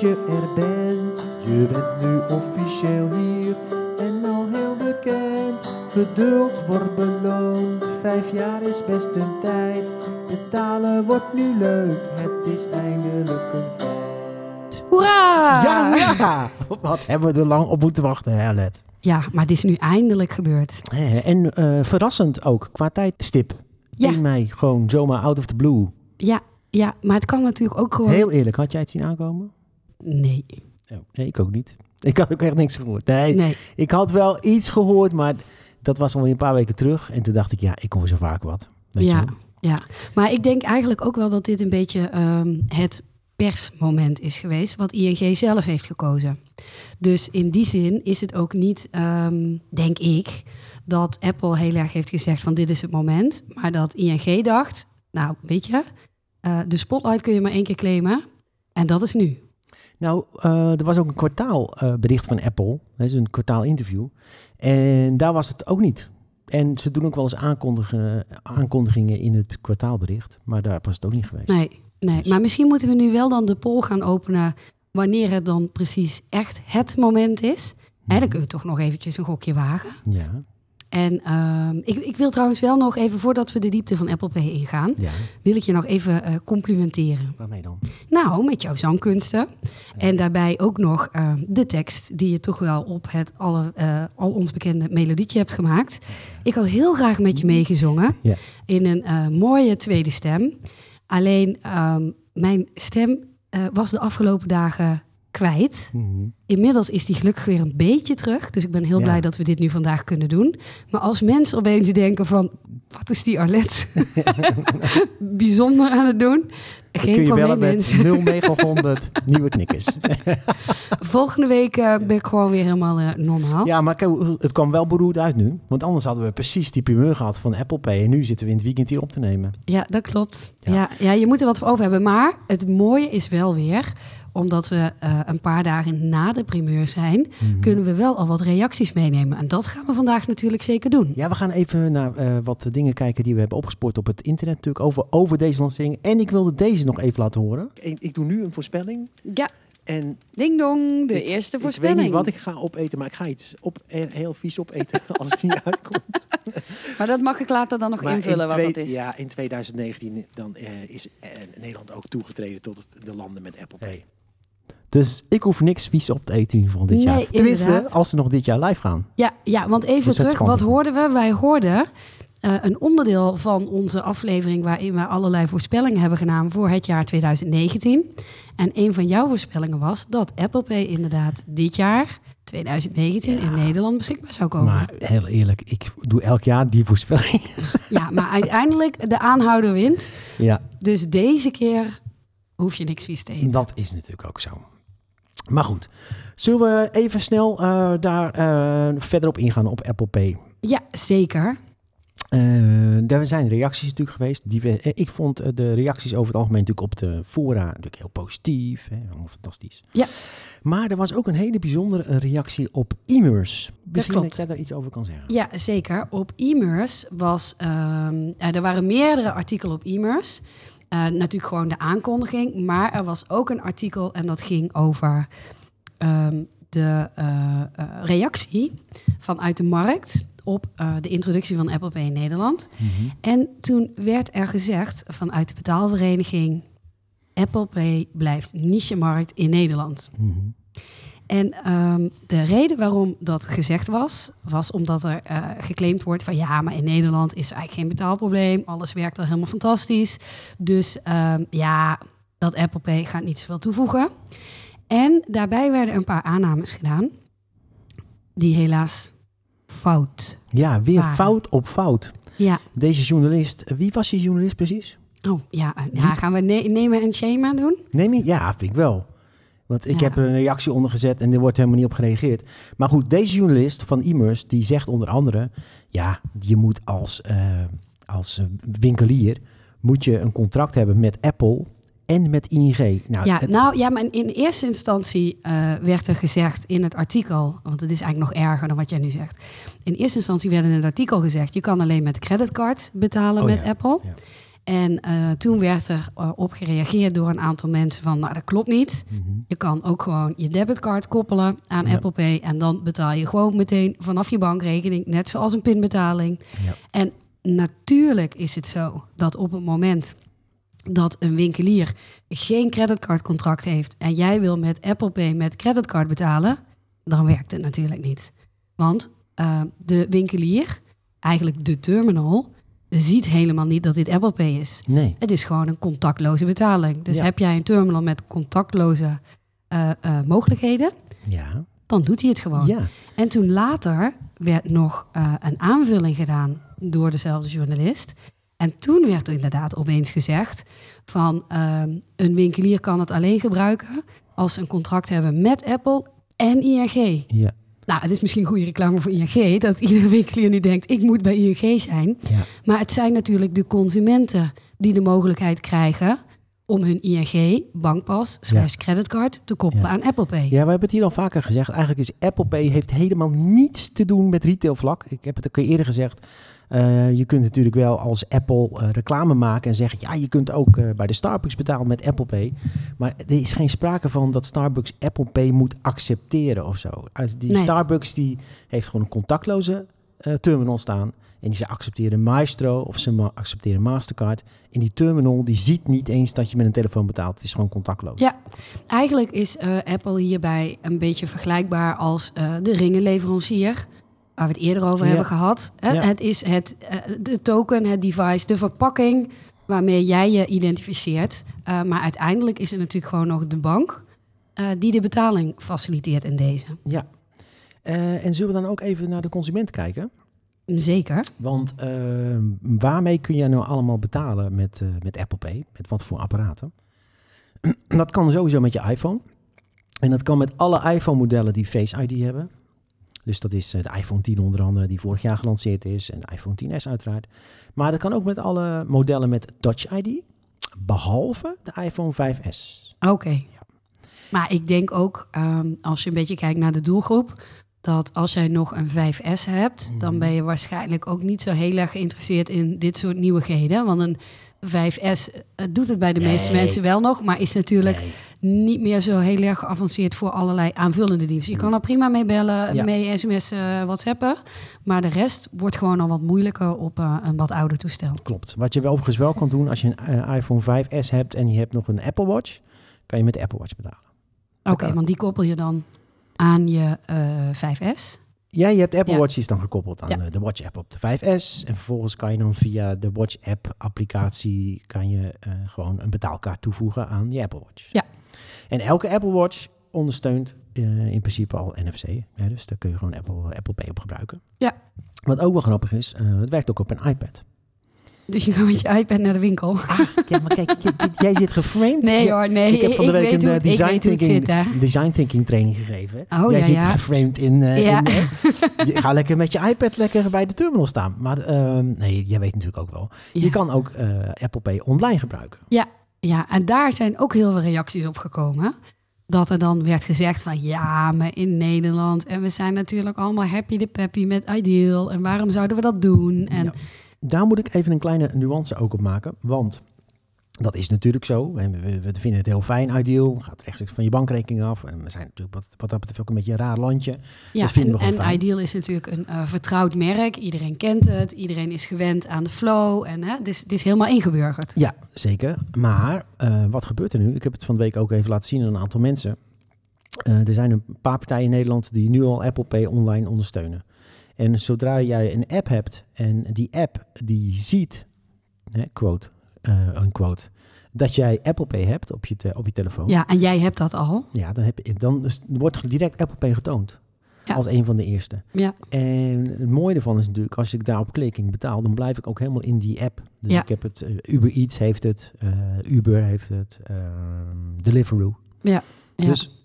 Je er bent. Je bent nu officieel hier en al heel bekend. Geduld wordt beloond, vijf jaar is best een tijd. Betalen wordt nu leuk, het is eindelijk een feit. Hoera! Ja, ja! Wat hebben we er lang op moeten wachten, hè, Alet? Ja, maar het is nu eindelijk gebeurd. En eh, verrassend ook, qua tijdstip. Ja. 1 mei, gewoon zomaar out of the blue. Ja, ja, maar het kan natuurlijk ook gewoon... Heel eerlijk, had jij het zien aankomen? Nee, Nee, ik ook niet. Ik had ook echt niks gehoord. Nee, nee. Ik had wel iets gehoord, maar dat was alweer een paar weken terug. En toen dacht ik, ja, ik hoor zo vaak wat. Weet Ja, je? ja. Maar ik denk eigenlijk ook wel dat dit een beetje ehm, het persmoment is geweest, wat ING zelf heeft gekozen. Dus in die zin is het ook niet, ehm, denk ik, dat Apple heel erg heeft gezegd van dit is het moment. Maar dat ING dacht, nou weet je, eh, de spotlight kun je maar één keer claimen. En dat is nu. Nou, eh, er was ook een kwartaalbericht van Apple. Dat is een kwartaalinterview. En daar was het ook niet. En ze doen ook wel eens aankondigingen in het kwartaalbericht. Maar daar was het ook niet geweest. Nee, nee. Dus- Maar misschien moeten we nu wel dan de poll gaan openen wanneer het dan precies echt het moment is. Hè, dan kunnen we toch nog eventjes een gokje wagen. Ja, En ehm, ik, ik wil trouwens wel nog even, voordat we de diepte van Apple Pay ingaan, ja. wil ik je nog even eh, complimenteren. Waarmee dan? Nou, met jouw zangkunsten. En daarbij ook nog eh, de tekst die je toch wel op het alle, eh, al ons bekende melodietje hebt gemaakt. Ik had heel graag met je meegezongen Ja. in een eh, mooie tweede stem. Alleen ehm, mijn stem was de afgelopen dagen kwijt. Mhm. Inmiddels is die gelukkig weer een beetje terug. Dus ik ben heel Ja. blij dat we dit nu vandaag kunnen doen. Maar als mensen opeens denken van... wat is die Arlet bijzonder aan het doen? Dan Geen kun je probleem, mensen. 0900 nieuwe knikkers. Volgende week eh, ben ik gewoon weer helemaal eh, normaal. Ja, maar het kwam wel beroerd uit nu. Want anders hadden we precies die primeur gehad van Apple Pay. En nu zitten we in het weekend hier op te nemen. Ja, dat klopt. Ja. Ja. Ja, je moet er wat voor over hebben. Maar het mooie is wel weer, omdat we eh, een paar dagen na de primeur zijn, Mhm. kunnen we wel al wat reacties meenemen. En dat gaan we vandaag natuurlijk zeker doen. Ja, we gaan even naar eh, wat dingen kijken die we hebben opgespoord op het internet natuurlijk over, over deze lancering. En ik wilde deze nog even laten horen. Ik, ik doe nu een voorspelling. Ja, En ding dong, de ik- eerste ik voorspelling. weet niet wat ik ga opeten, maar ik ga iets op, eh, heel vies opeten als het niet uitkomt. Maar dat mag ik later dan nog Maar invullen in wat dat is. Ja, in 2019 dan, eh, is Nederland ook toegetreden tot het- de landen met Apple Pay. Dus ik hoef niks vies op te eten in ieder geval dit Nee, jaar. Tenminste, inderdaad. als ze nog dit jaar live gaan. Ja, ja want even Dus terug, wat hoorden we? Wij hoorden eh, een onderdeel van onze aflevering waarin we allerlei voorspellingen hebben gedaan voor het jaar 2019. En een van jouw voorspellingen was dat Apple Pay inderdaad dit jaar, 2019, in Nederland beschikbaar zou komen. Maar heel eerlijk, ik doe elk jaar die voorspelling. Ja, maar uiteindelijk de aanhouder wint. ja, Dus deze keer hoef je niks vies te eten. dat is natuurlijk ook zo. Maar goed, zullen we even snel eh, daar eh, verder op ingaan op Apple Pay? Ja, zeker. Eh, er zijn reacties natuurlijk geweest. Die we, ik vond de reacties over het algemeen natuurlijk op de fora natuurlijk heel positief. Hè, allemaal fantastisch. Ja. Maar er was ook een hele bijzondere reactie op e-mers. Misschien dat jij daar iets over kan zeggen. Ja, zeker. Op e-mers was... ehm, eh, er waren meerdere artikelen op e-mers. Eh, natuurlijk gewoon de aankondiging. Maar er was ook een artikel en dat ging over ehm, de eh, eh, reactie vanuit de markt op de introductie van Apple Pay in Nederland. Mhm. En toen werd er gezegd vanuit de betaalvereniging... Apple Pay blijft niche-markt in Nederland. Mhm. En ehm, de reden waarom dat gezegd was, was omdat er eh, geclaimd wordt van ja, maar in Nederland is eigenlijk geen betaalprobleem. Alles werkt er helemaal fantastisch. Dus ehm, ja, dat Apple Pay gaat niet zoveel toevoegen. En daarbij werden een paar aannames gedaan die helaas fout. Ja, weer Waren. fout op fout. Ja, Deze journalist, wie was die journalist precies? Oh, ja. ja gaan we ne- nemen en shame doen? Neem? Ja, vind ik wel. Want ik Ja. heb er een reactie onder gezet en er wordt helemaal niet op gereageerd. Maar goed, deze journalist van Immers, die zegt onder andere... Ja, je moet als, eh, als eh, winkelier moet je een contract hebben met Apple en met ING. Nou, ja, het- nou ja, maar in eerste instantie eh, werd er gezegd in het artikel, want het is eigenlijk nog erger dan wat jij nu zegt. In eerste instantie werd in het artikel gezegd, je kan alleen met creditcard betalen Oh met ja, Apple. ja. En eh, toen werd er eh, op gereageerd door een aantal mensen van, nou dat klopt niet. Mhm. Je kan ook gewoon je debitcard koppelen aan Ja. Apple Pay en dan betaal je gewoon meteen vanaf je bankrekening, net zoals een pinbetaling. Ja. En natuurlijk is het zo dat op het moment dat een winkelier geen creditcardcontract heeft en jij wil met Apple Pay met creditcard betalen, dan werkt het natuurlijk niet. Want eh, de winkelier, eigenlijk de terminal, ziet helemaal niet dat dit Apple Pay is. Nee. Het is gewoon een contactloze betaling. Dus Ja. heb jij een terminal met contactloze eh, eh, mogelijkheden, Ja. dan doet hij het gewoon. Ja. En toen later werd nog eh, een aanvulling gedaan door dezelfde journalist. En toen werd er inderdaad opeens gezegd van ehm, een winkelier kan het alleen gebruiken als ze een contract hebben met Apple en ING. Ja. Nou, het is misschien goede reclame voor ING dat iedere winkelier nu denkt ik moet bij ING zijn. Ja. Maar het zijn natuurlijk de consumenten die de mogelijkheid krijgen om hun ING, bankpas, slash creditcard te koppelen Ja. aan Apple Pay. Ja, we hebben het hier al vaker gezegd. Eigenlijk is Apple Pay heeft helemaal niets te doen met retailvlak. Ik heb het ook eerder gezegd. Eh, je kunt natuurlijk wel als Apple eh, reclame maken en zeggen... ja, je kunt ook eh, bij de Starbucks betalen met Apple Pay. Maar er is geen sprake van dat Starbucks Apple Pay moet accepteren of zo. Die Nee. Starbucks die heeft gewoon een contactloze terminal staan... En die ze accepteren Maestro of ze accepteren Mastercard. En die terminal die ziet niet eens dat je met een telefoon betaalt. Het is gewoon contactloos. Ja, eigenlijk is Apple hierbij een beetje vergelijkbaar als de ringenleverancier. Waar we het eerder over Ja. hebben gehad. Hè? Ja. Het is het, eh, de token, het device, de verpakking waarmee jij je identificeert. Eh, maar uiteindelijk is het natuurlijk gewoon nog de bank eh, die de betaling faciliteert in deze. Ja. En zullen we dan ook even naar de consument kijken? Zeker. Want eh, waarmee kun je nou allemaal betalen met, met Apple Pay? Met wat voor apparaten? dat kan sowieso met je iPhone. En dat kan met alle iPhone-modellen die Face ID hebben. Dus dat is eh, de iPhone 10 onder andere, die vorig jaar gelanceerd is. En de iPhone 10s uiteraard. Maar dat kan ook met alle modellen met Touch ID. Behalve de iPhone 5S. Oké. Maar ik denk ook, ehm, als je een beetje kijkt naar de doelgroep, dat als jij nog een 5S hebt, dan ben je waarschijnlijk ook niet zo heel erg geïnteresseerd in dit soort nieuwigheden. Want een 5S eh, doet het bij de meeste mensen wel nog, maar is natuurlijk Nee. Niet meer zo heel erg geavanceerd voor allerlei aanvullende diensten. Je kan er prima mee bellen, Ja. mee sms, eh, whatsappen, maar de rest wordt gewoon al wat moeilijker op eh, een wat ouder toestel. Klopt. Wat je wel overigens wel kan doen als je een eh, iPhone 5S hebt en je hebt nog een Apple Watch, kan je met de Apple Watch betalen. Oké, want die koppel je dan aan je eh, 5S. Ja, je hebt Apple Ja. Watch, die is dan gekoppeld aan Ja. de Watch app op de 5S. En vervolgens kan je dan via de Watch app applicatie kan je eh, gewoon een betaalkaart toevoegen aan je Apple Watch. Ja. En elke Apple Watch ondersteunt eh, in principe al NFC. Hè, dus daar kun je gewoon Apple, Apple Pay op gebruiken. Ja. Wat ook wel grappig is, eh, het werkt ook op een iPad. Dus je gaat met je iPad naar de winkel. Ja, maar kijk, jij zit geframed. Nee Ja, hoor, nee. Ik heb van de week een eh, het- design, thinking, zit, design thinking training gegeven. Oh, Jij ja, zit ja. geframed in, eh, Ja. in, eh, je, ga lekker met je iPad lekker bij de terminal staan. Maar ehm, nee, jij weet natuurlijk ook wel. Ja. Je kan ook Apple Pay online gebruiken. Ja, en daar zijn ook heel veel reacties op gekomen. Dat er dan werd gezegd van ja, maar in Nederland. En we zijn natuurlijk allemaal happy de peppy met Ideal. En waarom zouden we dat doen? En Ja. Daar moet ik even een kleine nuance ook op maken. Want dat is natuurlijk zo. En we, we vinden het heel fijn, ideal. Gaat rechtstreeks van je bankrekening af. En we zijn natuurlijk wat, wat dat betreft ook een beetje een raar landje. ja, dat vinden en, we gewoon en fijn. Ideal is natuurlijk een eh, vertrouwd merk. Iedereen kent het. Iedereen is gewend aan de flow. En hè, het, is, het is helemaal ingeburgerd. Ja, zeker. Maar eh, wat gebeurt er nu? Ik heb het van de week ook even laten zien aan een aantal mensen. Eh, er zijn een paar partijen in Nederland die nu al Apple Pay online ondersteunen. En zodra jij een app hebt en die app die ziet, hè, quote, eh, unquote, dat jij Apple Pay hebt op je, te- op je telefoon, ja. Ja, en jij hebt dat al. dan, heb je, dan wordt direct Apple Pay getoond. Ja. als een van de eerste. Ja. En het mooie ervan is natuurlijk, als ik daarop klik en ik betaal, dan blijf ik ook helemaal in die app. Dus Ja. ik heb het, eh, Uber Eats heeft het, eh, Uber heeft het, ehm, Deliveroo. Ja. Ja. Dus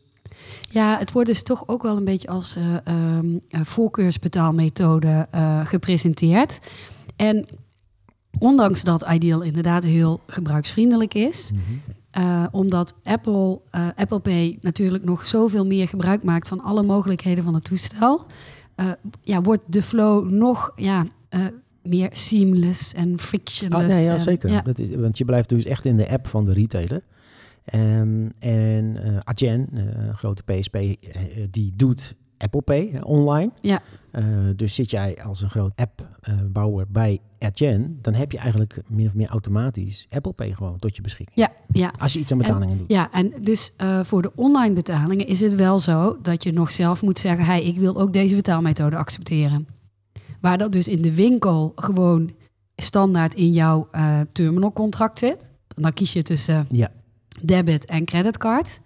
Ja, het wordt dus toch ook wel een beetje als eh, ehm, eh, voorkeursbetaalmethode eh, gepresenteerd. En ondanks dat Ideal inderdaad heel gebruiksvriendelijk is, mhm. omdat Apple, Apple Pay natuurlijk nog zoveel meer gebruik maakt van alle mogelijkheden van het toestel, ja, wordt de flow nog ja, meer seamless en frictionless. Ah, nee, ja, en- zeker. ja. Dat is, want je blijft dus echt in de app van de retailer. Ehm, en eh Adyen, eh, een grote PSP, eh, die doet Apple Pay online. Ja. Dus zit jij als een groot appbouwer bij Adyen, dan heb je eigenlijk min of meer automatisch Apple Pay gewoon tot je beschikking. Ja, ja. Als je iets aan betalingen doet. Ja, en dus voor de online betalingen is het wel zo dat je nog zelf moet zeggen: hey, ik wil ook deze betaalmethode accepteren. Waar dat dus in de winkel gewoon standaard in jouw eh, terminalcontract zit. Dan kies je tussen Ja. Debit en creditcard.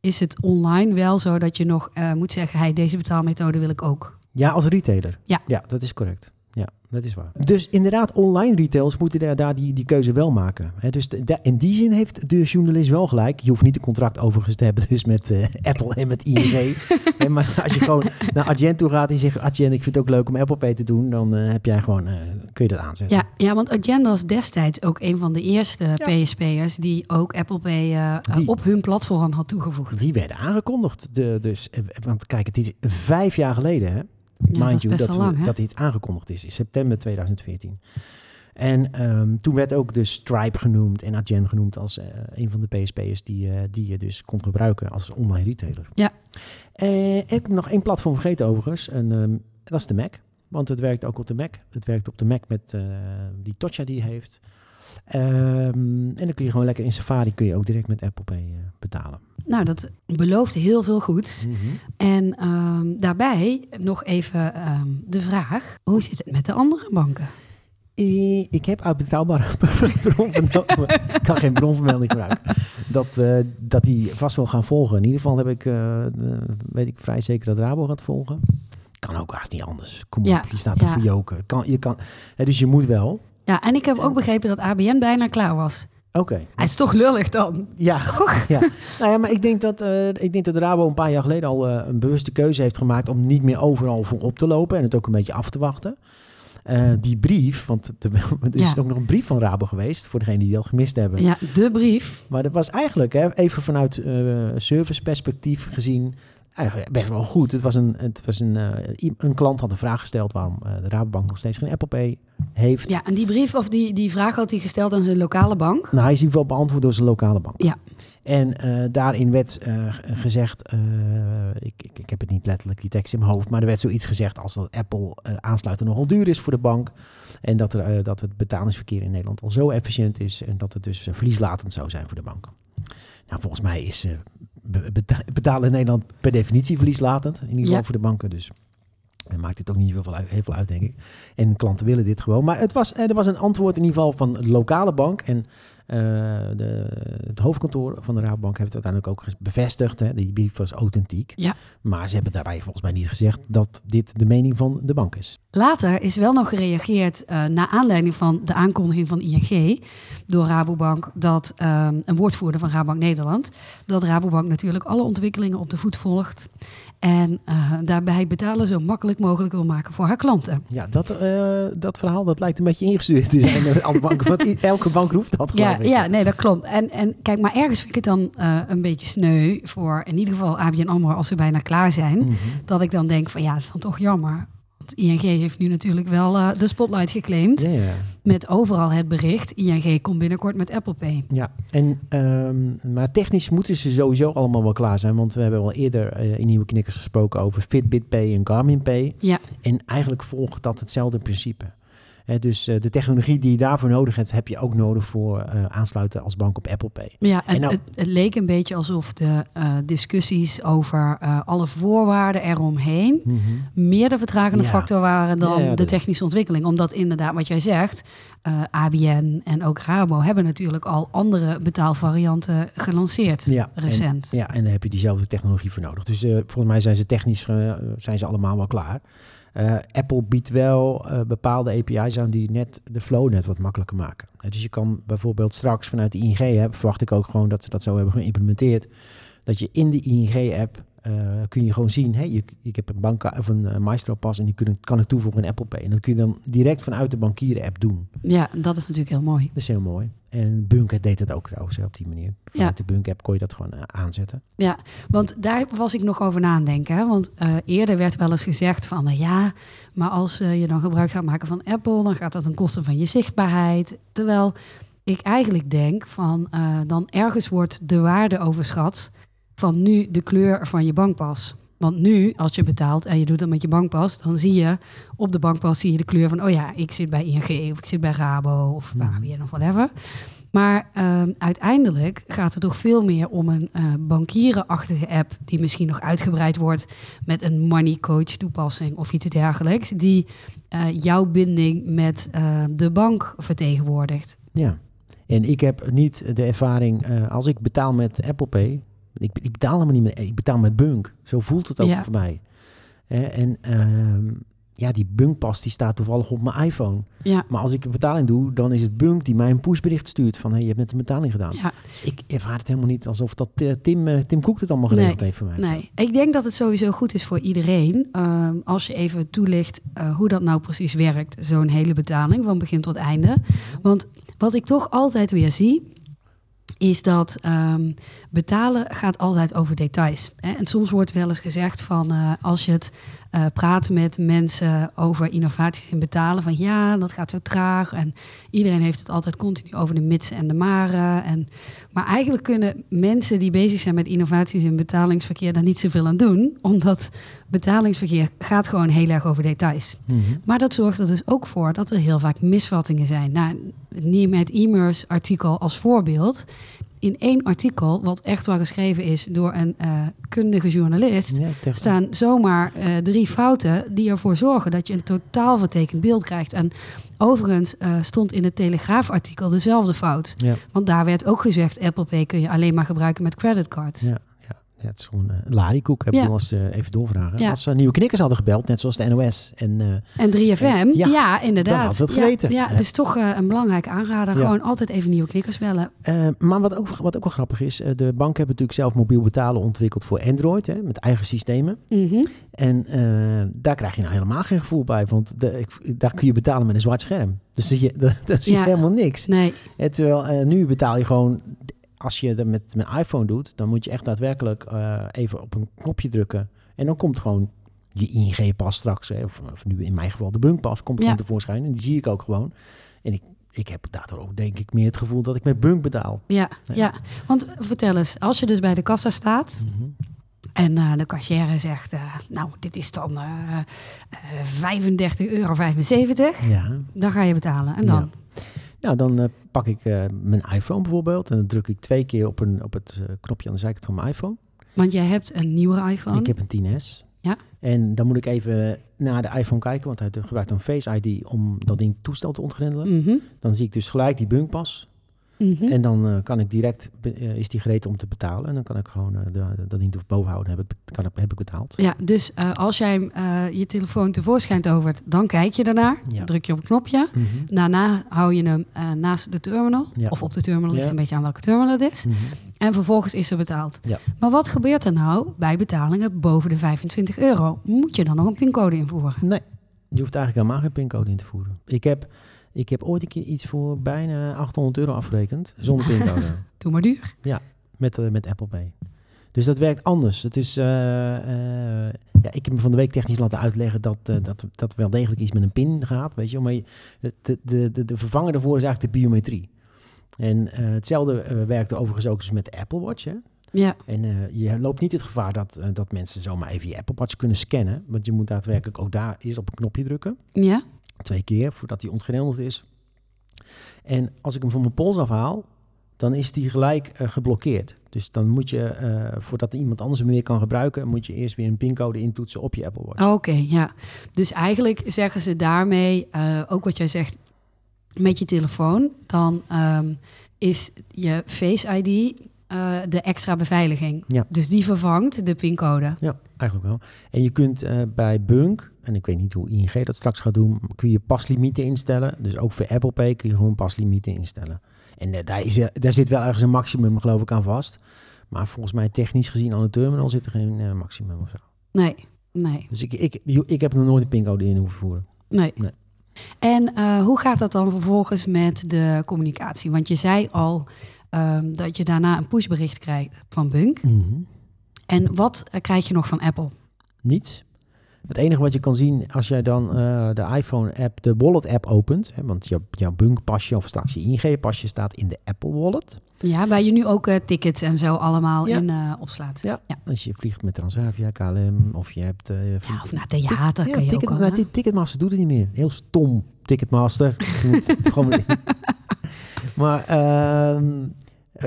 Is het online wel zo dat je nog eh, moet zeggen: hey, deze betaalmethode wil ik ook. Ja, als retailer. Ja. ja, dat is correct. Ja, dat is waar. Dus inderdaad, online retailers moeten daar, daar die, die keuze wel maken. Hè, dus de- de- in die zin heeft de journalist wel gelijk. Je hoeft niet een contract overigens te hebben dus met eh, Apple en met ING. Maar als je gewoon naar Adyen toe gaat en zegt... Adyen, ik vind het ook leuk om Apple Pay te doen... dan eh, heb jij gewoon, eh, kun je dat aanzetten. Ja, ja, want Adyen was destijds ook een van de eerste PSP'ers die ook Apple Pay eh, Die- op hun platform had toegevoegd. Die werden aangekondigd. De, dus, want kijk, het is vijf jaar geleden, hè? Ja, Mind you, dat, we- dat dit aangekondigd is in september 2014. En ehm, toen werd ook de Stripe genoemd en Adyen genoemd als eh, een van de PSP'ers die, eh, die je dus kon gebruiken als online retailer. Ja. Eh, ik heb nog één platform vergeten overigens, en ehm, dat is de Mac. Want het werkt ook op de Mac. Het werkt op de Mac met die Touch die heeft. Ehm, en dan kun je gewoon lekker in Safari kun je ook direct met Apple Pay eh, betalen. Nou, dat belooft heel veel goeds. En ehm, daarbij nog even ehm, de vraag: hoe zit het met de andere banken? Ik heb uit betrouwbare bron vernomen, ik kan geen bronvermelding gebruiken, dat, eh, dat die vast wel gaan volgen. In ieder geval heb ik, eh, weet ik vrij zeker dat Rabo gaat volgen. Kan ook haast niet anders. Kom Ja, op, je staat er ja. voor joken. Kan, je kan, hè, dus je moet wel. Ja, en ik heb ook begrepen dat ABN bijna klaar was. Oké. Hij is toch lullig dan? Ja, ja. Nou ja, maar ik denk dat, eh ik denk dat Rabo een paar jaar geleden al eh, een bewuste keuze heeft gemaakt om niet meer overal voor op te lopen en het ook een beetje af te wachten. Eh, die brief, want er is Ja. ook nog een brief van Rabo geweest, voor degenen die dat gemist hebben. Ja, de brief. Maar dat was eigenlijk, hè, even vanuit serviceperspectief gezien, eigenlijk best wel goed. Het was een, het was een, eh, een klant had een vraag gesteld waarom eh, de Rabobank nog steeds geen Apple Pay heeft. Ja, en die brief of die, die vraag had hij gesteld aan zijn lokale bank. Nou, hij is in ieder geval beantwoord door zijn lokale bank. Ja. En eh, daarin werd gezegd, ik, ik, ik heb het niet letterlijk die tekst in mijn hoofd, maar er werd zoiets gezegd als dat Apple aansluiten nogal duur is voor de bank. En dat, er, dat het betalingsverkeer in Nederland al zo efficiënt is en dat het dus verlieslatend zou zijn voor de bank. Nou, volgens mij is betalen in Nederland per definitie verlieslatend, in ieder geval Ja. voor de banken. Dus dan maakt het ook niet heel veel uit, heel veel uit, denk ik. En klanten willen dit gewoon. Maar het was, eh, er was een antwoord in ieder geval van de lokale bank. En de, het hoofdkantoor van de Rabobank heeft het uiteindelijk ook bevestigd. Hè, die brief was authentiek. Ja. Maar ze hebben daarbij volgens mij niet gezegd dat dit de mening van de bank is. Later is wel nog gereageerd eh naar aanleiding van de aankondiging van ING door Rabobank, dat ehm, een woordvoerder van Rabobank Nederland, dat Rabobank natuurlijk alle ontwikkelingen op de voet volgt en eh, daarbij betalen zo makkelijk mogelijk wil maken voor haar klanten. Ja, dat, eh, dat verhaal dat lijkt een beetje ingestuurd te zijn door alle banken. Want elke bank roept dat geloof Ja, ik. Ja, nee, dat klopt. En, en kijk, maar ergens vind ik het dan eh, een beetje sneu voor in ieder geval ABN AMRO als ze bijna klaar zijn. Mhm. Dat ik dan denk van ja, dat is dan toch jammer. Want ING heeft nu natuurlijk wel eh, de spotlight geclaimd. Met overal het bericht, ING komt binnenkort met Apple Pay. Ja, en, ehm, maar technisch moeten ze sowieso allemaal wel klaar zijn. Want we hebben al eerder eh, in Nieuwe Knikkers gesproken over Fitbit Pay en Garmin Pay. Ja. En eigenlijk volgt dat hetzelfde principe. Dus eh, de technologie die je daarvoor nodig hebt, heb je ook nodig voor eh, aansluiten als bank op Apple Pay. Ja, en En nou- het, het leek een beetje alsof de eh, discussies over alle voorwaarden eromheen meer de vertragende Ja. factor waren dan Ja, ja, de technische ontwikkeling. Omdat inderdaad, wat jij zegt, ABN en ook Rabo hebben natuurlijk al andere betaalvarianten gelanceerd recent. En, ja, en daar heb je diezelfde technologie voor nodig. Dus volgens mij zijn ze technisch zijn ze allemaal wel klaar. Eh, Apple biedt wel eh, bepaalde API's aan die net de flow net wat makkelijker maken. Dus je kan bijvoorbeeld straks vanuit de ING-app, verwacht ik ook gewoon dat ze dat zo hebben geïmplementeerd, dat je in de ING-app eh, kun je gewoon zien, hey, je, ik heb een bank of een Maestro-pas en die kun, kan ik toevoegen in Apple Pay. En dat kun je dan direct vanuit de bankieren-app doen. Ja, dat is natuurlijk heel mooi. Dat is heel mooi. En Bunk deed het ook trouwens hè, op die manier. Vanuit de Bunk-app kon je dat gewoon eh, aanzetten. Ja, want daar was ik nog over na aan denken. Hè? Want eh, eerder werd wel eens gezegd van, nou ja, maar als eh, je dan gebruik gaat maken van Apple, dan gaat dat ten koste van je zichtbaarheid. Terwijl ik eigenlijk denk van, eh, dan ergens wordt de waarde overschat van nu de kleur van je bankpas. Want nu, als je betaalt en je doet dat met je bankpas, dan zie je op de bankpas zie je de kleur van, oh ja, ik zit bij ING of ik zit bij Rabo of Mhm. ABN of whatever. Maar ehm, uiteindelijk gaat het toch veel meer om een eh bankierenachtige app die misschien nog uitgebreid wordt met een money coach toepassing of iets dergelijks, die eh, jouw binding met eh, de bank vertegenwoordigt. Ja. En ik heb niet de ervaring, als ik betaal met Apple Pay, ik, ik betaal helemaal niet met, ik betaal met Bunk. Zo voelt het ook Ja. voor mij. Hè, en ehm, ja, die Bunkpas die staat toevallig op mijn iPhone. Ja, Maar als ik een betaling doe, dan is het Bunk die mij een pushbericht stuurt van, hey, je hebt net een betaling gedaan. ja. Dus ik ervaar het helemaal niet alsof dat eh, Tim, eh, Tim Cook het allemaal Nee, geregeld heeft voor mij. Nee, ik denk dat het sowieso goed is voor iedereen. ehm, als je even toelicht eh, hoe dat nou precies werkt, zo'n hele betaling van begin tot einde. Want wat ik toch altijd weer zie, is dat ehm, betalen gaat altijd over details. Hè? En soms wordt wel eens gezegd van eh, als je het eh, praat met mensen over innovaties in betalen, van ja, dat gaat zo traag. En iedereen heeft het altijd continu over de mitsen en de maren. En, maar eigenlijk kunnen mensen die bezig zijn met innovaties in betalingsverkeer daar niet zoveel aan doen, omdat betalingsverkeer gaat gewoon heel erg over details. Mhm. Maar dat zorgt er dus ook voor dat er heel vaak misvattingen zijn. Nou, neem het e-mails artikel als voorbeeld. In één artikel, wat echt wel geschreven is door een eh, kundige journalist, Ja, staan zomaar eh, drie fouten die ervoor zorgen dat je een totaal vertekend beeld krijgt. En overigens eh, stond in het Telegraafartikel dezelfde fout. ja, Want daar werd ook gezegd, Apple Pay kun je alleen maar gebruiken met creditcards. ja, ja, het is gewoon eh, een larikoek. Heb ik Ja. eh, even doorvragen. Ja. Als ze nieuwe knikkers hadden gebeld, net zoals de NOS en... eh, En 3FM, Ja, ja, inderdaad. had ze het geweten. Ja, is toch een belangrijk aanrader. Gewoon altijd even nieuwe knikkers bellen. Maar wat ook, wat ook wel grappig is, de banken hebben natuurlijk zelf mobiel betalen ontwikkeld voor Android, hè, met eigen systemen. Mhm. En daar krijg je nou helemaal geen gevoel bij, want de, ik- daar kun je betalen met een zwart scherm. Dus zie je, daar, zie je helemaal niks. Nee, Eh, terwijl nu betaal je gewoon, als je dat met mijn iPhone doet, dan moet je echt daadwerkelijk eh, even op een knopje drukken. En dan komt gewoon je ING-pas straks, hè, of, of nu in mijn geval de Bunkpas, komt Ja. gewoon tevoorschijn. En die zie ik ook gewoon. En ik, ik heb daardoor ook denk ik meer het gevoel dat ik met Bunk betaal. ja, Nee. ja. Want vertel eens, als je dus bij de kassa staat en eh, de cashier zegt, eh, nou, dit is dan eh 35,75 euro, Ja. dan ga je betalen. En dan? Nou, dan eh, pak ik eh, mijn iPhone bijvoorbeeld en dan druk ik twee keer op, een, op het eh, knopje aan de zijkant van mijn iPhone. Want jij hebt een nieuwere iPhone. Ik heb een 10S. Ja. En dan moet ik even naar de iPhone kijken, want hij gebruikt een Face ID om dat ding toestel te ontgrendelen. Mhm, Dan zie ik dus gelijk die bunkpas. Mhm. En dan eh, kan ik direct, eh, is die gereed om te betalen. En dan kan ik gewoon eh, de- dat ding boven houden. Heb ik, kan, heb ik betaald. Ja, dus als jij je telefoon tevoorschijn tovert, dan kijk je ernaar. Ja. Druk je op een knopje. Mhm. Daarna hou je hem naast de terminal. Ja. Of op de terminal, ligt Ja. een beetje aan welke terminal het is. Mhm. En vervolgens is er betaald. Maar wat gebeurt er nou bij betalingen boven de 25 euro? Moet je dan nog een pincode invoeren? Nee, je hoeft eigenlijk helemaal geen pincode in te voeren. Ik heb, ik heb ooit een keer iets voor bijna 800 euro afgerekend zonder pincode. Doe maar duur. met, eh, met Apple Pay. Dus dat werkt anders. Het is, eh, eh, ja, ik heb me van de week technisch laten uitleggen dat, dat, dat wel degelijk iets met een pin gaat, weet je. Maar je- de, de, de, de vervanger daarvoor is eigenlijk de biometrie. En hetzelfde eh, werkt overigens ook eens met de Apple Watch. Hè? Ja, En je loopt niet het gevaar dat, dat mensen zomaar even je Apple Watch kunnen scannen. Want je moet daadwerkelijk ook daar eerst op een knopje drukken. ja, Twee keer voordat hij ontgrendeld is. En als ik hem van mijn pols afhaal, dan is die gelijk eh, geblokkeerd. Dus dan moet je, eh, voordat iemand anders hem weer kan gebruiken, moet je eerst weer een pincode intoetsen op je Apple Watch. Oké, ja. Dus eigenlijk zeggen ze daarmee, eh, ook wat jij zegt met je telefoon, dan ehm, is je Face ID de extra beveiliging. Ja. Dus die vervangt de pincode. Ja, eigenlijk wel. En je kunt bij Bunk, en ik weet niet hoe ING dat straks gaat doen, kun je paslimieten instellen. Dus ook voor Apple Pay kun je gewoon paslimieten instellen. En eh, daar, is, daar zit wel ergens een maximum, geloof ik, aan vast. Maar volgens mij technisch gezien aan de terminal zit er geen eh, maximum of zo. Nee, nee, Dus ik, ik, ik heb nog nooit een pincode in hoeven voeren. nee. Nee. En eh, hoe gaat dat dan vervolgens met de communicatie? Want je zei al ehm, dat je daarna een pushbericht krijgt van Bunk. En wat krijg je nog van Apple? Niets. Het enige wat je kan zien als jij dan eh, de iPhone-app, de Wallet-app opent, hè, want jouw, jouw Bunk-pasje of straks je ING-pasje staat in de Apple Wallet. Ja, waar je nu ook eh, tickets en zo allemaal Ja. in eh, opslaat. Ja. ja. Als je vliegt met Transavia, KLM of je hebt... Ja, of naar theater Ja, kan je ticket, ook al. nou, Ticketmaster doet het niet meer. Heel stom, Ticketmaster. Gewoon... maar ehm,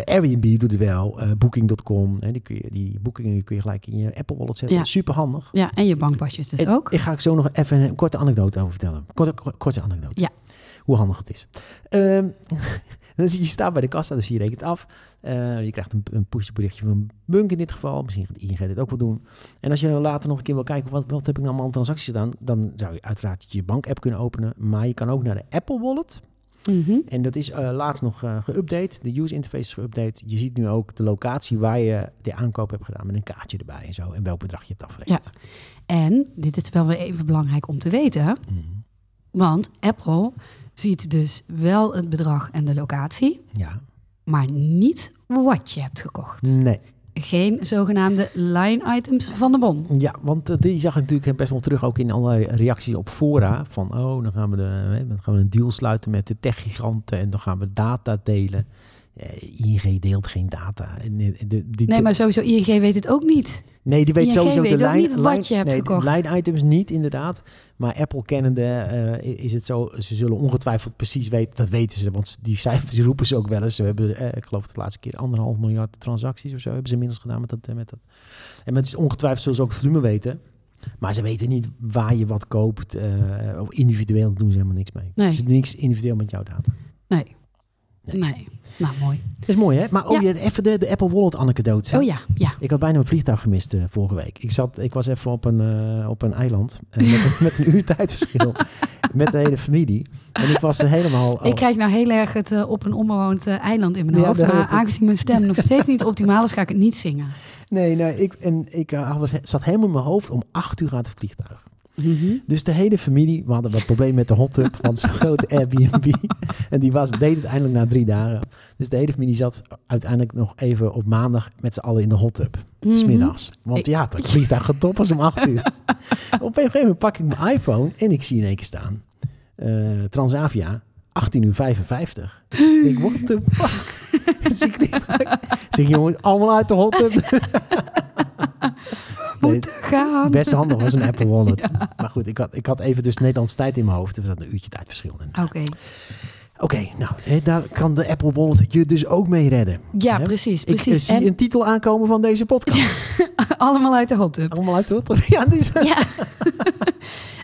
Airbnb doet het wel. eh, Booking.com. Hè, die, kun je, die boekingen kun je gelijk in je Apple Wallet zetten. Ja. Super handig. Ja, en je bankpasjes dus En ook. Ik ga ik zo nog even een korte anekdote over vertellen. Korte, korte, anekdote. Ja. Hoe handig het is. Ehm, dan zie je staat bij de kassa, dus je rekent af. Eh, je krijgt een, een pushberichtje van Bunk in dit geval. Misschien gaat ING dit ook wel doen. En als je dan later nog een keer wil kijken, wat, wat heb ik nou allemaal aan transacties gedaan? Dan zou je uiteraard je bankapp kunnen openen. Maar je kan ook naar de Apple Wallet. Mhm. En dat is eh, laatst nog eh, geüpdate. De user interface is geüpdate. Je ziet nu ook de locatie waar je de aankoop hebt gedaan met een kaartje erbij en zo. En welk bedrag je hebt afgerekend. En dit is wel weer even belangrijk om te weten. Mhm. Want Apple ziet dus wel het bedrag en de locatie, Ja. maar niet wat je hebt gekocht. Nee. Geen zogenaamde line items van de bon. Ja, want eh, die zag ik natuurlijk best wel terug ook in allerlei reacties op fora. Van, oh, dan gaan we, de, dan gaan we een deal sluiten met de techgiganten en dan gaan we data delen. Eh, ING deelt geen data. En, eh, de, die, Nee, maar sowieso ING weet het ook niet. nee, die weet ING sowieso weet de lijn, niet wat je hebt nee, gekocht. De line items niet, inderdaad. Maar Apple kennende eh, is het zo, ze zullen ongetwijfeld precies weten, dat weten ze, want die cijfers roepen ze ook wel eens. Ze hebben, eh, ik geloof de laatste keer anderhalf miljard transacties of zo hebben ze inmiddels gedaan met dat. Met dat. En met ongetwijfeld zullen ze ook het volume weten. Maar ze weten niet waar je wat koopt. of individueel doen ze helemaal niks mee. Nee. Dus niks individueel met jouw data. Nee. Nee. Nee. Nou, mooi. Dat is mooi, hè? Maar oh, Ja. even de, de Apple Wallet anekdote. Oh ja, ja. Ik had bijna een vliegtuig gemist eh, vorige week. Ik, zat, ik was even op een, eh, op een eiland eh, met, een- met een uur tijdverschil. met de hele familie. En ik was er helemaal... Ik krijg nou heel erg het op een onbewoond eiland in mijn Ja, hoofd. Maar aangezien mijn stem nog steeds niet optimaal is, ga ik het niet zingen. Nee, nee ik, en ik was, zat helemaal in mijn hoofd. Om acht uur gaat het vliegtuig. Mhm. Dus de hele familie, we hadden wat problemen met de hot tub, want zo'n grote Airbnb. En die was, deed het eindelijk na drie dagen. Dus de hele familie zat uiteindelijk nog even op maandag met z'n allen in de hot tub. Mhm. Smiddags. Want ja, het vliegtuig gaat top als om acht uur. op een gegeven moment pak ik mijn iPhone en ik zie in één keer staan. eh, Transavia, 18 uur 55. ik denk, what the fuck? dus ik zeg, jongens, allemaal uit de hot tub. Nee, Gaan. Best handig was een Apple Wallet. Maar goed, ik had, ik had even dus Nederlands tijd in mijn hoofd. Er zat een uurtje tijdverschil in. Oké. Oké, nou, daar kan de Apple Wallet je dus ook mee redden. Ja, Hè? precies. Ik eh, precies. zie En een titel aankomen van deze podcast. allemaal uit de hot tub. Allemaal uit de hot tub. Ja, die is... Ja.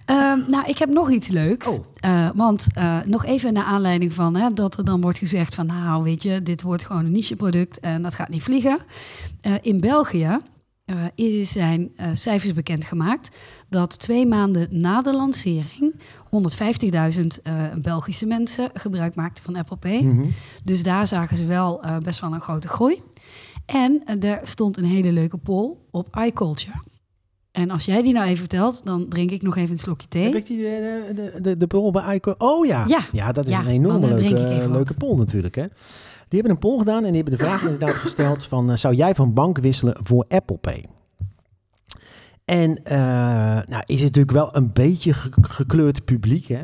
Ehm, nou, ik heb nog iets leuks. Oh. Eh, want eh, nog even naar aanleiding van hè, dat er dan wordt gezegd van... nou, weet je, dit wordt gewoon een nicheproduct en dat gaat niet vliegen. In België eh, is zijn eh, cijfers bekendgemaakt... dat twee maanden na de lancering 150.000 eh, Belgische mensen gebruik maakten van Apple Pay. Mhm. Dus daar zagen ze wel best wel een grote groei. En er stond een hele leuke poll op iCulture. En als jij die nou even vertelt, dan drink ik nog even een slokje thee. Heb ik die de, de, de, de poll bij Ico? Oh ja. Ja. dat is Ja, een enorme leuke, leuke poll natuurlijk. Hè? Die hebben een poll gedaan en die hebben de vraag inderdaad gesteld van... eh, zou jij van bank wisselen voor Apple Pay? En eh, nou is het natuurlijk wel een beetje ge- gekleurd publiek, hè?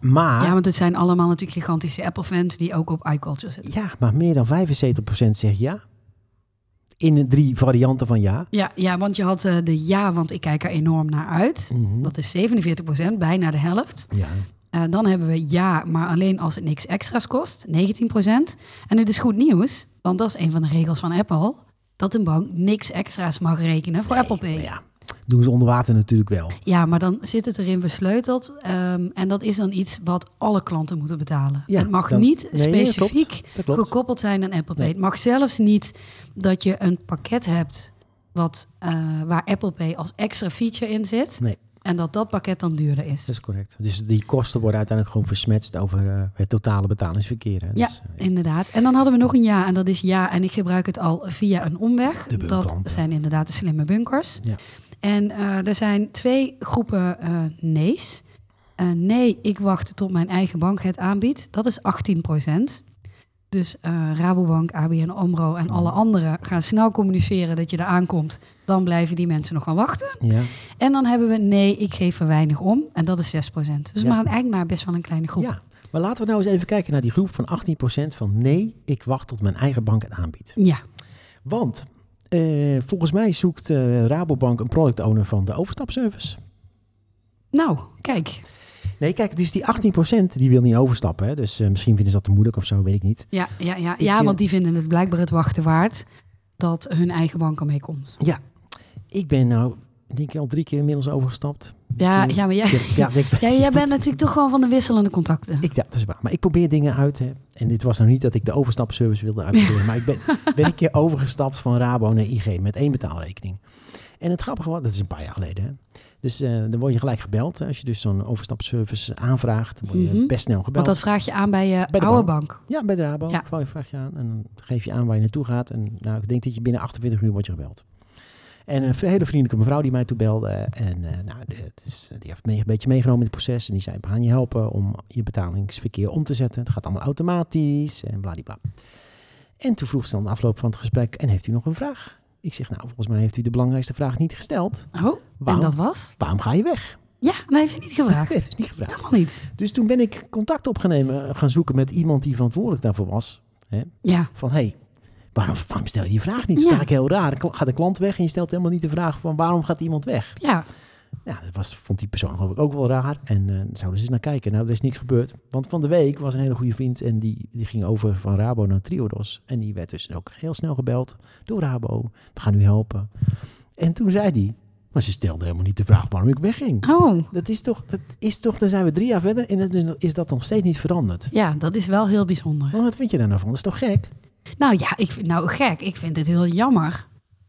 Maar... Ja, want het zijn allemaal natuurlijk gigantische Apple-fans die ook op iCulture zitten. Ja, maar meer dan 75% zegt ja. In de drie varianten van ja. Ja, ja want je had eh, de ja, want ik kijk er enorm naar uit. Mhm. Dat is 47% bijna de helft. Ja. Eh, dan hebben we ja, maar alleen als het niks extra's kost, 19%. En het is goed nieuws, want dat is een van de regels van Apple, dat een bank niks extra's mag rekenen voor Apple Pay. Ja, doen ze onder water natuurlijk wel. Ja, maar dan zit het erin versleuteld. ehm, en dat is dan iets wat alle klanten moeten betalen. Ja, het mag dan- niet Nee, nee, dat specifiek klopt. Dat klopt. gekoppeld zijn aan Apple Pay. Nee. Het mag zelfs niet dat je een pakket hebt wat, eh, waar Apple Pay als extra feature in zit. Nee. En dat dat pakket dan duurder is. Dat is correct. Dus die kosten worden uiteindelijk gewoon versmetst over eh, het totale betalingsverkeer. Hè. Ja, Dus, eh, inderdaad. En dan hadden we nog een ja, en dat is ja. En ik gebruik het al via een omweg. De dat zijn inderdaad de slimme bunkers. Ja. En eh, er zijn twee groepen nee's. Nee, ik wacht tot mijn eigen bank het aanbiedt. Dat is 18 Dus eh, Rabobank, ABN AMRO en alle anderen gaan snel communiceren dat je er aankomt. Dan blijven die mensen nog gaan wachten. ja. En dan hebben we nee, ik geef er weinig om. En dat is 6% Dus Ja. maar eigenlijk maar best wel een kleine groep. ja, maar laten we nou eens even kijken naar die groep van 18% van nee, ik wacht tot mijn eigen bank het aanbiedt. ja. Want eh, volgens mij zoekt eh, Rabobank een product owner van de overstapservice. Nou, kijk. Nee, kijk, dus die 18% die wil niet overstappen. Hè? Dus eh, misschien vinden ze dat te moeilijk of zo, weet ik niet. Ja, ja, ja. Ik, ja eh, want die vinden het blijkbaar het wachten waard dat hun eigen bank ermee komt. Ja, ik ben nou, denk ik, al drie keer inmiddels overgestapt. Ja, Toen- ja maar jij, Ja, denk, ja, jij bent natuurlijk toch gewoon van de wisselende contacten. Ik, ja, dat is waar. Maar ik probeer dingen uit. Hè. En dit was nog niet dat ik de overstapservice wilde uitproberen. maar ik ben, ben een keer overgestapt van Rabo naar IG met één betaalrekening. En het grappige was, dat is een paar jaar geleden. Hè. Dus eh, dan word je gelijk gebeld. Als je dus zo'n overstapservice aanvraagt, dan word je Mhm. best snel gebeld. Want dat vraag je aan bij je Bij de oude bank. bank. Ja, bij de Rabo. Ja. Ja. Vraag je aan en dan geef je aan waar je naartoe gaat. En nou, ik denk dat je binnen 48 uur wordt je gebeld. En een hele vriendelijke mevrouw die mij toen belde. En eh, nou, de- dus, die heeft me een beetje meegenomen in het proces. En die zei, we gaan je helpen om je betalingsverkeer om te zetten. Het gaat allemaal automatisch en bladibla. En toen vroeg ze dan de afloop van het gesprek, en heeft u nog een vraag? Ik zeg, nou, volgens mij heeft u de belangrijkste vraag niet gesteld. Oh, en Waarom? dat was? Waarom ga je weg? Ja, dat heeft ze niet gevraagd. Nee, dat is niet gevraagd. Helemaal niet. Dus toen ben ik contact opgenomen, gaan zoeken met iemand die verantwoordelijk daarvoor was. Ja, van hé, hey, waarom, waarom stel je die vraag niet? Dat is Ja. eigenlijk heel raar. Gaat de klant weg en je stelt helemaal niet de vraag van waarom gaat iemand weg? ja. Ja, dat was, vond die persoon geloof ik ook wel raar. En eh zouden ze eens naar kijken. Nou, er is niks gebeurd. Want van de week was een hele goede vriend en die, die ging over van Rabo naar Triodos. En die werd dus ook heel snel gebeld door Rabo. We gaan u helpen. En toen zei hij, maar ze stelde helemaal niet de vraag waarom ik wegging. Oh, Dat is toch, dat is toch, dan zijn we drie jaar verder en is, dat nog steeds niet veranderd. ja, dat is wel heel bijzonder. Want wat vind je daar nou van? Dat is toch gek? Nou ja, ik nou gek. Ik vind het heel jammer.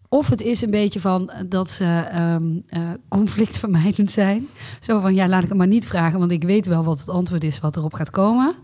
Of het is een beetje van eh, dat ze ehm eh, conflictvermijdend zijn. Zo van, ja, laat ik het maar niet vragen, want ik weet wel wat het antwoord is wat erop gaat komen.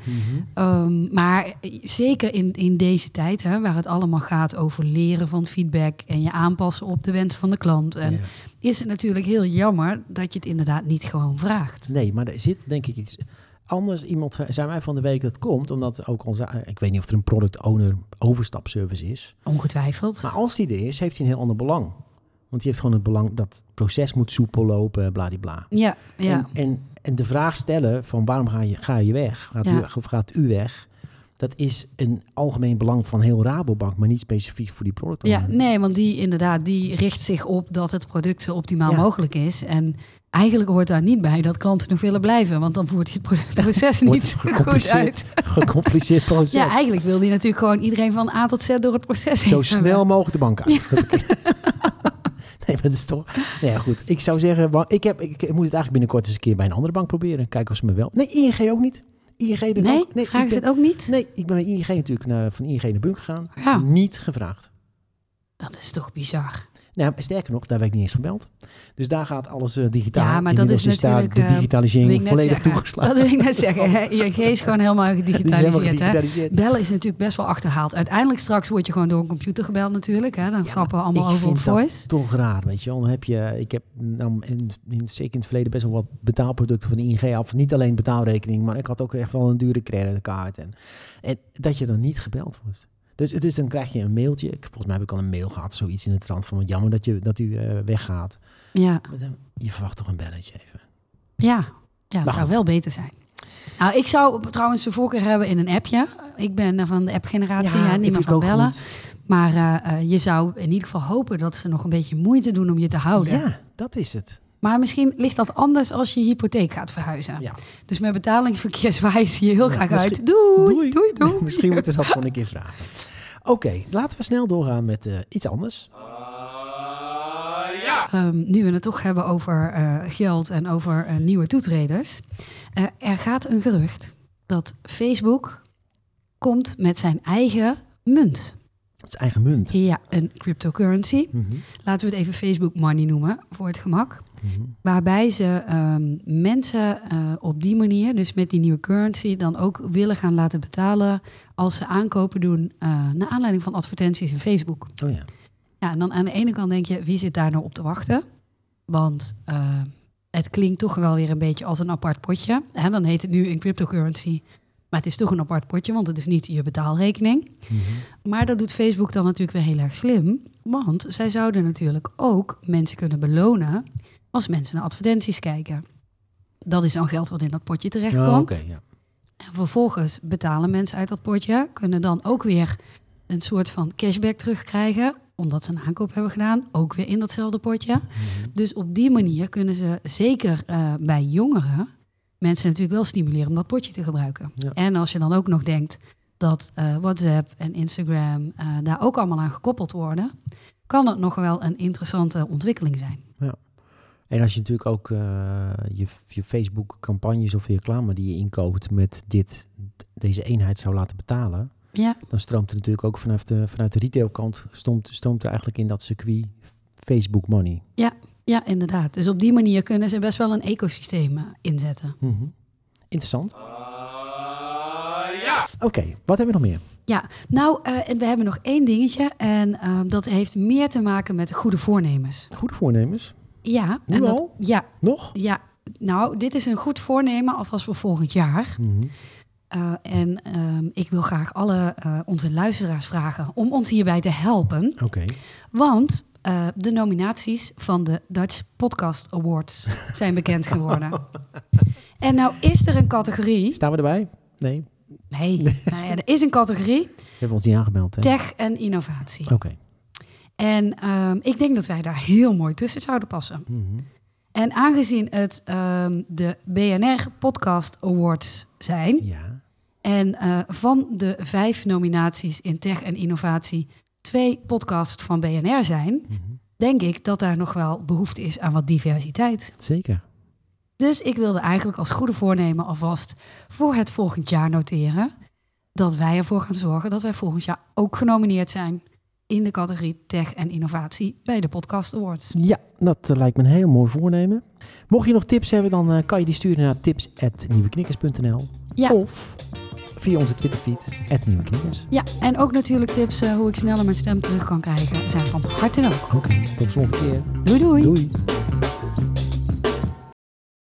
Ehm, maar zeker in, in deze tijd, hè, waar het allemaal gaat over leren van feedback en je aanpassen op de wens van de klant. En Ja. is het natuurlijk heel jammer dat je het inderdaad niet gewoon vraagt. Nee, maar er zit denk ik iets anders. Iemand zei- zei mij van de week dat komt, omdat ook al, zei- ik weet niet of er een product owner overstapservice is. Ongetwijfeld. Maar als die er is, heeft hij een heel ander belang. Want die heeft gewoon het belang dat het proces moet soepel lopen, bladibla. ja, ja. En, en, en de vraag stellen van waarom ga je, ga je weg? Gaat, Ja. u, of gaat u weg? Dat is een algemeen belang van heel Rabobank, maar niet specifiek voor die product Ja, nee, want die inderdaad, die richt zich op dat het product zo optimaal Ja. mogelijk is. En eigenlijk hoort daar niet bij dat klanten nog willen blijven, want dan voert pro- proces niet goed uit. gecompliceerd proces. Ja, eigenlijk wil hij natuurlijk gewoon iedereen van A tot Z door het proces Zo heen snel hebben. mogelijk de bank uit. nee, maar dat is toch... Nou ja, goed. Ik zou zeggen, ik, heb, ik, ik moet het eigenlijk binnenkort eens een keer bij een andere bank proberen. Kijken of ze me wel... Nee, ING ook niet. ING ben Nee, ook... Nee, vragen ik ze het ook niet? Nee, ik ben bij ING natuurlijk naar, van ING naar Bunk gegaan. Ja. Niet gevraagd. Dat is toch bizar. Nou, sterker nog, daar werd ik niet eens gebeld. Dus daar gaat alles eh, digitaal. Ja, maar dat is daar natuurlijk, de eh, digitalisering volledig zeggen. toegeslagen. Dat wil ik net zeggen. ING is gewoon helemaal Het is helemaal gedigitaliseerd. hè? Bellen is natuurlijk best wel achterhaald. Uiteindelijk straks word je gewoon door een computer gebeld natuurlijk. Hè? Dan Ja, stappen we allemaal over op voice. toch raar, weet je wel. Dan heb je, ik heb nou, in, in, zeker in het verleden best wel wat betaalproducten van de ING af. Niet alleen betaalrekening, maar ik had ook echt wel een dure creditcard. En, en dat je dan niet gebeld wordt. Dus, dus dan krijg je een mailtje. Ik, volgens mij heb ik al een mail gehad, zoiets in de trant van... jammer dat, je, dat u eh, weggaat. Ja, dan, je verwacht toch een belletje even. ja. ja dat Maar zou goed. wel beter zijn. Nou, ik zou trouwens de voorkeur hebben in een appje. Ik ben van de app-generatie, ja, dat niet meer van bellen. goed. Maar eh, eh, je zou in ieder geval hopen dat ze nog een beetje moeite doen om je te houden. Ja, dat is het. Maar misschien ligt dat anders als je hypotheek gaat verhuizen. Ja. Dus met betalingsverkeer zwaaien ze je heel Ja, graag uit. Doei, Doei. doei, doei. Misschien moeten we dat gewoon een keer vragen. Oké, laten we snel doorgaan met eh, iets anders. Ehm, nu we het toch hebben over eh, geld en over eh, nieuwe toetreders. Eh, er gaat een gerucht dat Facebook komt met zijn eigen munt. Het is eigen munt. Ja, een cryptocurrency. Mhm, Laten we het even Facebook money noemen voor het gemak. mhm. Waarbij ze ehm, mensen eh, op die manier, dus met die nieuwe currency, dan ook willen gaan laten betalen als ze aankopen doen eh naar aanleiding van advertenties in Facebook. Oh ja. Ja, en dan aan de ene kant denk je, wie zit daar nou op te wachten? Want eh, het klinkt toch wel weer een beetje als een apart potje. Hè, dan heet het nu een cryptocurrency. Maar het is toch een apart potje, want het is niet je betaalrekening. Mhm. Maar dat doet Facebook dan natuurlijk weer heel erg slim. Want zij zouden natuurlijk ook mensen kunnen belonen als mensen naar advertenties kijken. Dat is dan geld wat in dat potje terechtkomt. Oh, ja. En vervolgens betalen mensen uit dat potje, kunnen dan ook weer een soort van cashback terugkrijgen, omdat ze een aankoop hebben gedaan, ook weer in datzelfde potje. Mhm. Dus op die manier kunnen ze zeker eh, bij jongeren mensen natuurlijk wel stimuleren om dat potje te gebruiken. Ja. En als je dan ook nog denkt dat eh, WhatsApp en Instagram eh, daar ook allemaal aan gekoppeld worden, kan het nog wel een interessante ontwikkeling zijn. En als je natuurlijk ook eh, je, je Facebook-campagnes of je reclame die je inkoopt met dit, deze eenheid zou laten betalen, Ja, dan stroomt er natuurlijk ook vanuit de, vanuit de retailkant, stroomt, stroomt er eigenlijk in dat circuit Facebook money. ja, inderdaad. Dus op die manier kunnen ze best wel een ecosysteem eh, inzetten. Mhm. Interessant. Oké, wat hebben we nog meer? Ja, nou, eh, en we hebben nog één dingetje. En eh, dat heeft meer te maken met goede voornemens. Goede voornemens. Ja, Nu en dat, al? ja, Nog? ja. Nou, dit is een goed voornemen alvast voor volgend jaar. Mhm. Eh, en ehm, ik wil graag alle eh, onze luisteraars vragen om ons hierbij te helpen. Oké. Want eh, de nominaties van de Dutch Podcast Awards zijn bekend geworden. En nou is er een categorie. Staan we erbij? Nee, Nee, nou ja, er is een categorie we hebben ons niet aangemeld. Hè? tech en innovatie. Oké. En ehm, ik denk dat wij daar heel mooi tussen zouden passen. Mhm. En aangezien het ehm, de BNR Podcast Awards zijn Ja. en eh, van de vijf nominaties in tech en innovatie twee podcasts van BNR zijn, Mhm. denk ik dat daar nog wel behoefte is aan wat diversiteit. Zeker. Dus ik wilde eigenlijk als goede voornemen alvast voor het volgend jaar noteren dat wij ervoor gaan zorgen dat wij volgend jaar ook genomineerd zijn in de categorie tech en innovatie bij de Podcast Awards. Ja, dat eh, lijkt me een heel mooi voornemen. Mocht je nog tips hebben, dan eh, kan je die sturen naar tips.nieuweknikkers.nl Ja. of via onze Twitterfeed, @nieuweknikkers. Ja, en ook natuurlijk tips eh, hoe ik sneller mijn stem terug kan krijgen zijn van harte welkom. Oké, tot de volgende keer. Doei doei! Doei.